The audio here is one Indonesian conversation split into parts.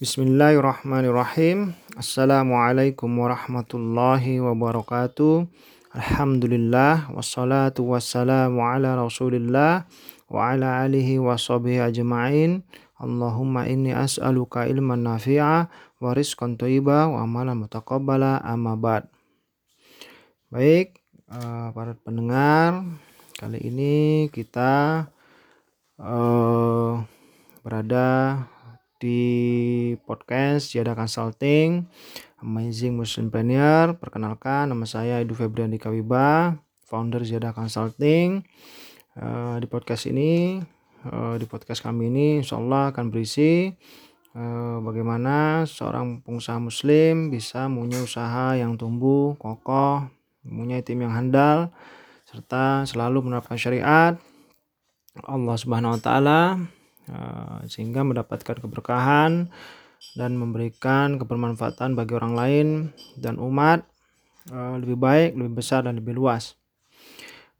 Bismillahirrahmanirrahim. Assalamualaikum warahmatullahi wabarakatuh. Alhamdulillah wassalatu wassalamu ala Rasulillah wa ala alihi wa ajma'in. Allahumma inni as'aluka ilman nafi'a wa rizqan thayyiba wa amalan mutaqabbala amma ba'd. Baik, uh, para pendengar, kali ini kita uh, berada di podcast Jada Consulting Amazing Muslim Planner. Perkenalkan nama saya Edu Febrian Kawiba, founder Jada Consulting. Uh, di podcast ini, uh, di podcast kami ini insya Allah akan berisi uh, bagaimana seorang pengusaha muslim bisa mempunyai usaha yang tumbuh, kokoh, mempunyai tim yang handal, serta selalu menerapkan syariat Allah Subhanahu wa taala Eh, sehingga mendapatkan keberkahan dan memberikan kebermanfaatan bagi orang lain dan umat eh, lebih baik, lebih besar dan lebih luas.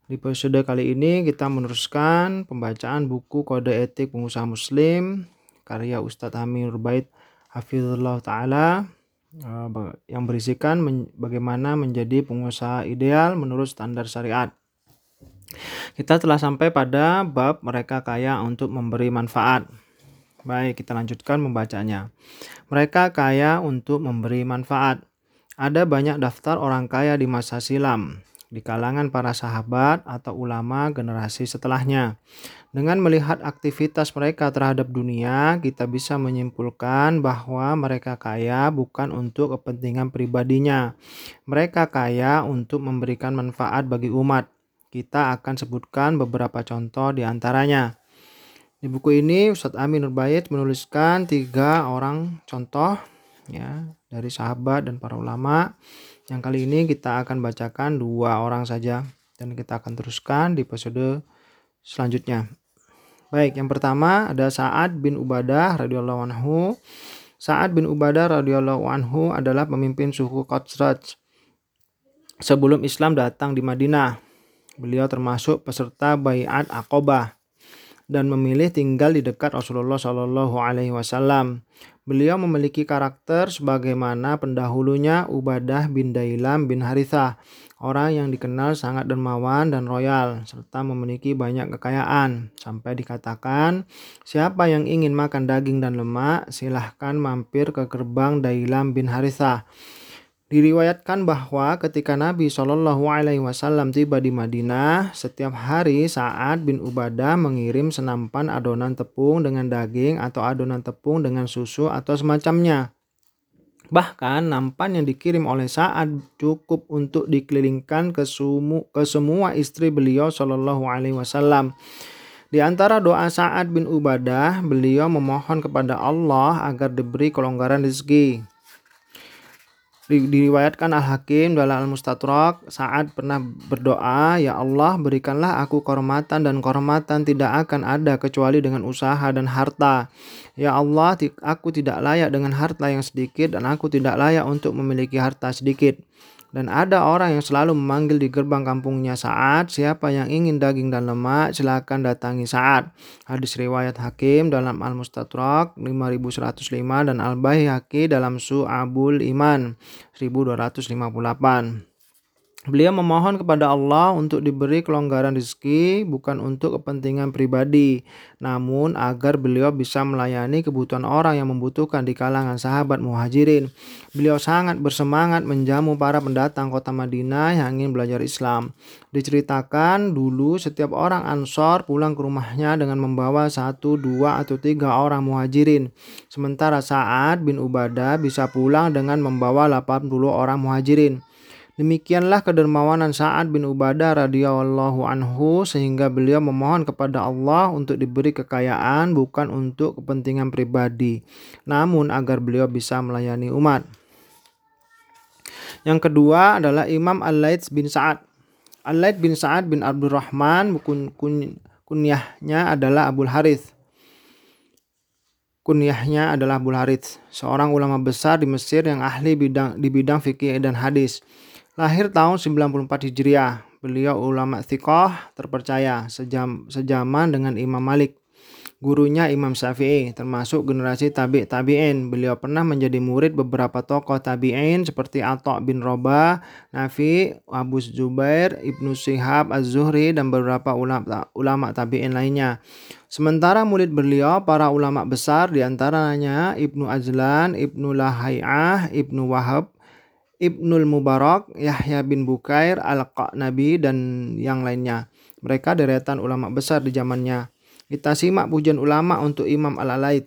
Di episode kali ini kita meneruskan pembacaan buku Kode Etik Pengusaha Muslim karya Ustadz Hamid Bait Hafizullah Ta'ala eh, yang berisikan bagaimana menjadi pengusaha ideal menurut standar syariat. Kita telah sampai pada bab mereka kaya untuk memberi manfaat. Baik, kita lanjutkan membacanya. Mereka kaya untuk memberi manfaat. Ada banyak daftar orang kaya di masa silam, di kalangan para sahabat atau ulama generasi setelahnya. Dengan melihat aktivitas mereka terhadap dunia, kita bisa menyimpulkan bahwa mereka kaya bukan untuk kepentingan pribadinya. Mereka kaya untuk memberikan manfaat bagi umat kita akan sebutkan beberapa contoh di antaranya. Di buku ini Ustadz Amin Nurbayit menuliskan tiga orang contoh ya dari sahabat dan para ulama. Yang kali ini kita akan bacakan dua orang saja dan kita akan teruskan di episode selanjutnya. Baik, yang pertama ada Sa'ad bin Ubadah radhiyallahu anhu. Sa'ad bin Ubadah radhiyallahu anhu adalah pemimpin suku Khazraj sebelum Islam datang di Madinah. Beliau termasuk peserta Bayat Aqobah dan memilih tinggal di dekat Rasulullah Shallallahu Alaihi Wasallam. Beliau memiliki karakter sebagaimana pendahulunya Ubadah bin Dailam bin Harithah, orang yang dikenal sangat dermawan dan royal, serta memiliki banyak kekayaan. Sampai dikatakan, siapa yang ingin makan daging dan lemak, silahkan mampir ke gerbang Dailam bin Harithah. Diriwayatkan bahwa ketika Nabi Shallallahu Alaihi Wasallam tiba di Madinah, setiap hari saat bin Ubadah mengirim senampan adonan tepung dengan daging atau adonan tepung dengan susu atau semacamnya. Bahkan nampan yang dikirim oleh Sa'ad cukup untuk dikelilingkan ke, sumu, ke semua istri beliau Shallallahu Alaihi Wasallam. Di antara doa Sa'ad bin Ubadah, beliau memohon kepada Allah agar diberi kelonggaran rezeki. Diriwayatkan Al-Hakim dalam Al-Mustadrak saat pernah berdoa, Ya Allah berikanlah aku kehormatan dan kehormatan tidak akan ada kecuali dengan usaha dan harta. Ya Allah aku tidak layak dengan harta yang sedikit dan aku tidak layak untuk memiliki harta sedikit. Dan ada orang yang selalu memanggil di gerbang kampungnya saat siapa yang ingin daging dan lemak silakan datangi saat. Hadis riwayat Hakim dalam Al-Mustadrak 5105 dan Al-Baihaqi dalam Su'abul Iman 1258. Beliau memohon kepada Allah untuk diberi kelonggaran rezeki bukan untuk kepentingan pribadi, namun agar beliau bisa melayani kebutuhan orang yang membutuhkan di kalangan sahabat muhajirin. Beliau sangat bersemangat menjamu para pendatang kota Madinah yang ingin belajar Islam. Diceritakan dulu setiap orang ansor pulang ke rumahnya dengan membawa satu, dua, atau tiga orang muhajirin. Sementara saat bin Ubadah bisa pulang dengan membawa 80 orang muhajirin. Demikianlah kedermawanan Sa'ad bin Ubadah radhiyallahu anhu sehingga beliau memohon kepada Allah untuk diberi kekayaan bukan untuk kepentingan pribadi, namun agar beliau bisa melayani umat. Yang kedua adalah Imam Al-Laits bin Sa'ad. Al-Laits bin Sa'ad bin Abdurrahman kun, kun, kunyahnya adalah Abdul Harith. Kunyahnya adalah Abdul Harith, seorang ulama besar di Mesir yang ahli bidang di bidang fikih dan hadis. Lahir tahun 94 Hijriah, beliau ulama thiqah terpercaya sejam, sejaman dengan Imam Malik. gurunya Imam Syafi'i, termasuk generasi tabi' tabi'in. Beliau pernah menjadi murid beberapa tokoh tabi'in seperti Atta' bin Robah, Nafi, Abu Zubair, Ibnu Syihab, Az-Zuhri, dan beberapa ulama, ulama tabi'in lainnya. Sementara murid beliau, para ulama besar di antaranya Ibnu Azlan, Ibnu Lahai'ah, Ibnu Wahab, Ibnul Mubarak, Yahya bin Bukair, Al-Qanabi, dan yang lainnya. Mereka deretan ulama besar di zamannya. Kita simak pujian ulama untuk Imam Al-Alaid.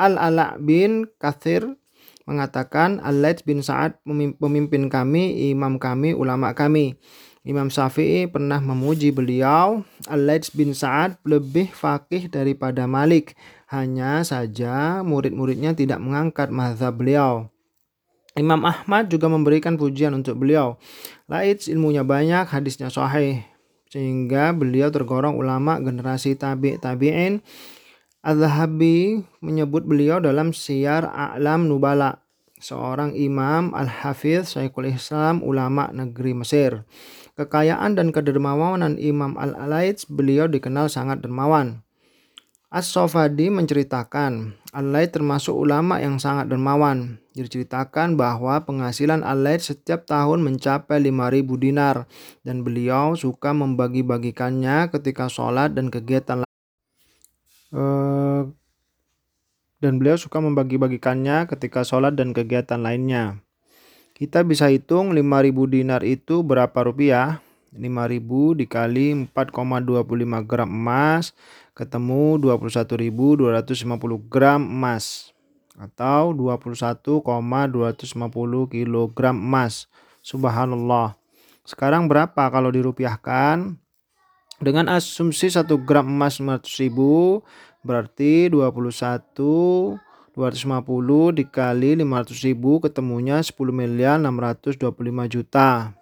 Al-Ala bin Kathir mengatakan Al-Laid bin Sa'ad pemimpin kami, imam kami, ulama kami. Imam Syafi'i pernah memuji beliau. Al-Laid bin Sa'ad lebih fakih daripada Malik. Hanya saja murid-muridnya tidak mengangkat mazhab beliau. Imam Ahmad juga memberikan pujian untuk beliau. Laid ilmunya banyak, hadisnya sahih sehingga beliau tergolong ulama generasi tabi tabiin Al-Zahabi menyebut beliau dalam Syiar A'lam Nubala, seorang imam al-hafiz Syekhul Islam ulama negeri Mesir. Kekayaan dan kedermawanan Imam Al-Alaid beliau dikenal sangat dermawan. As-Sofadi menceritakan, Al-Laid termasuk ulama yang sangat dermawan. Diceritakan bahwa penghasilan Al-Laid setiap tahun mencapai 5000 dinar dan beliau suka membagi-bagikannya ketika sholat dan kegiatan uh, dan beliau suka membagi-bagikannya ketika sholat dan kegiatan lainnya. Kita bisa hitung 5000 dinar itu berapa rupiah? 5000 dikali 4,25 gram emas ketemu 21.250 gram emas atau 21,250 kg emas. Subhanallah. Sekarang berapa kalau dirupiahkan? Dengan asumsi 1 gram emas 500 ribu berarti 21 250 dikali 500 ribu ketemunya 10 miliar 625 juta.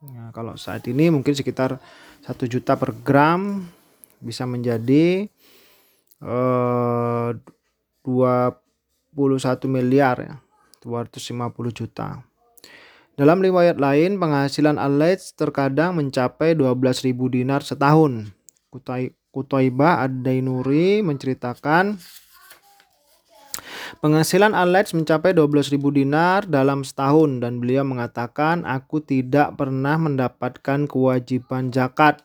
Nah, kalau saat ini mungkin sekitar 1 juta per gram bisa menjadi eh, 21 miliar ya, 250 juta. Dalam riwayat lain, penghasilan al terkadang mencapai 12.000 dinar setahun. Kutaiba Ad-Dainuri menceritakan penghasilan al mencapai 12.000 dinar dalam setahun dan beliau mengatakan, aku tidak pernah mendapatkan kewajiban zakat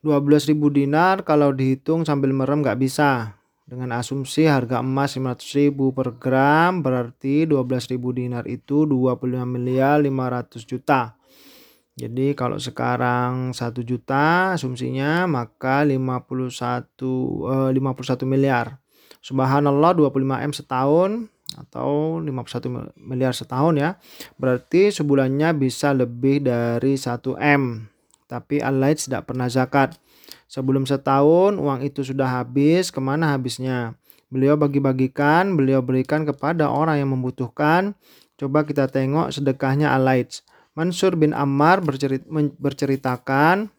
12.000 dinar kalau dihitung sambil merem nggak bisa. Dengan asumsi harga emas 500.000 per gram berarti 12.000 dinar itu 25 miliar 500 juta. Jadi kalau sekarang 1 juta asumsinya maka 51 eh, 51 miliar. Subhanallah 25 M setahun atau 51 miliar setahun ya. Berarti sebulannya bisa lebih dari 1 M tapi Allah tidak pernah zakat. Sebelum setahun uang itu sudah habis, ke mana habisnya? Beliau bagi-bagikan, beliau berikan kepada orang yang membutuhkan. Coba kita tengok sedekahnya Alaid. Mansur bin Ammar bercerit, berceritakan,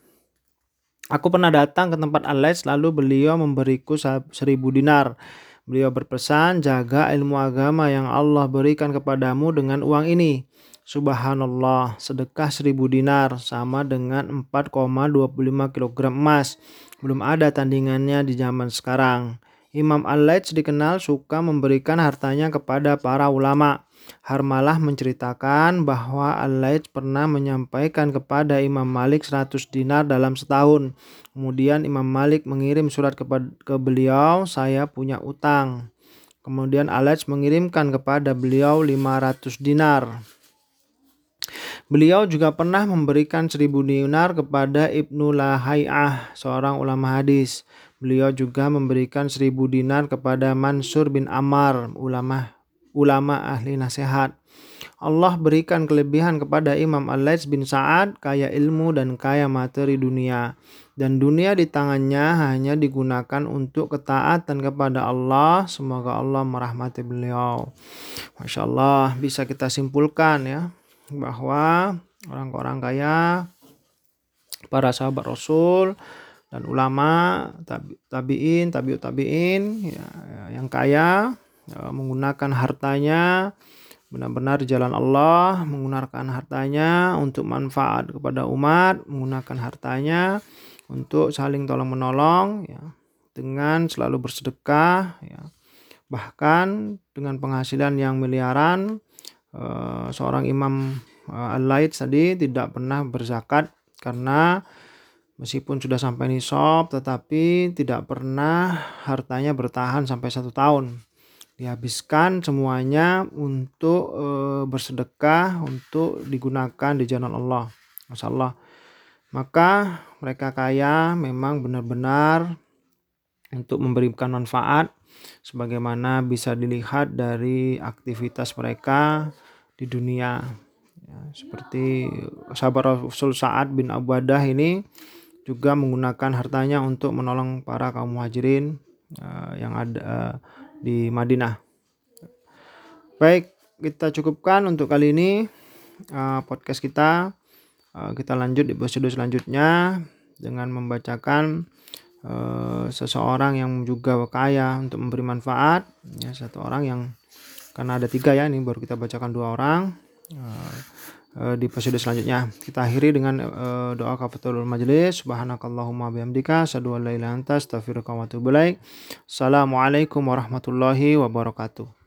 Aku pernah datang ke tempat Alaid lalu beliau memberiku seribu dinar. Beliau berpesan, jaga ilmu agama yang Allah berikan kepadamu dengan uang ini. Subhanallah, sedekah seribu dinar sama dengan 4,25 kg emas. Belum ada tandingannya di zaman sekarang. Imam Al-Laits dikenal suka memberikan hartanya kepada para ulama. Harmalah menceritakan bahwa Al-Laits pernah menyampaikan kepada Imam Malik 100 dinar dalam setahun. Kemudian Imam Malik mengirim surat kepada ke beliau, saya punya utang. Kemudian Al-Laits mengirimkan kepada beliau 500 dinar. Beliau juga pernah memberikan seribu dinar kepada Ibnu Lahai'ah, seorang ulama hadis. Beliau juga memberikan seribu dinar kepada Mansur bin Ammar, ulama ulama ahli nasihat. Allah berikan kelebihan kepada Imam al bin Sa'ad, kaya ilmu dan kaya materi dunia. Dan dunia di tangannya hanya digunakan untuk ketaatan kepada Allah. Semoga Allah merahmati beliau. Masya Allah, bisa kita simpulkan ya bahwa orang-orang kaya, para sahabat Rasul dan ulama tabiin, tabiut tabiin ya, yang kaya ya, menggunakan hartanya benar-benar jalan Allah, menggunakan hartanya untuk manfaat kepada umat, menggunakan hartanya untuk saling tolong menolong ya dengan selalu bersedekah ya bahkan dengan penghasilan yang miliaran eh, seorang imam eh, al-laid tadi tidak pernah berzakat karena meskipun sudah sampai nisab tetapi tidak pernah hartanya bertahan sampai satu tahun. Dihabiskan semuanya untuk e, bersedekah untuk digunakan di jalan Allah Masya Allah maka mereka kaya memang benar-benar untuk memberikan manfaat sebagaimana bisa dilihat dari aktivitas mereka di dunia ya, seperti sahabat Rasul Sa'ad bin Abadah ini juga menggunakan hartanya untuk menolong para kaum muhajirin uh, yang ada uh, di Madinah. Baik, kita cukupkan untuk kali ini uh, podcast kita. Uh, kita lanjut di episode selanjutnya dengan membacakan uh, seseorang yang juga kaya untuk memberi manfaat. Ya, satu orang yang karena ada tiga ya ini baru kita bacakan dua orang. Uh, di episode selanjutnya. Kita akhiri dengan uh, doa kafatul majelis. Subhanakallahumma bihamdika asyhadu an la ilaha anta astaghfiruka wa atubu Assalamualaikum warahmatullahi wabarakatuh.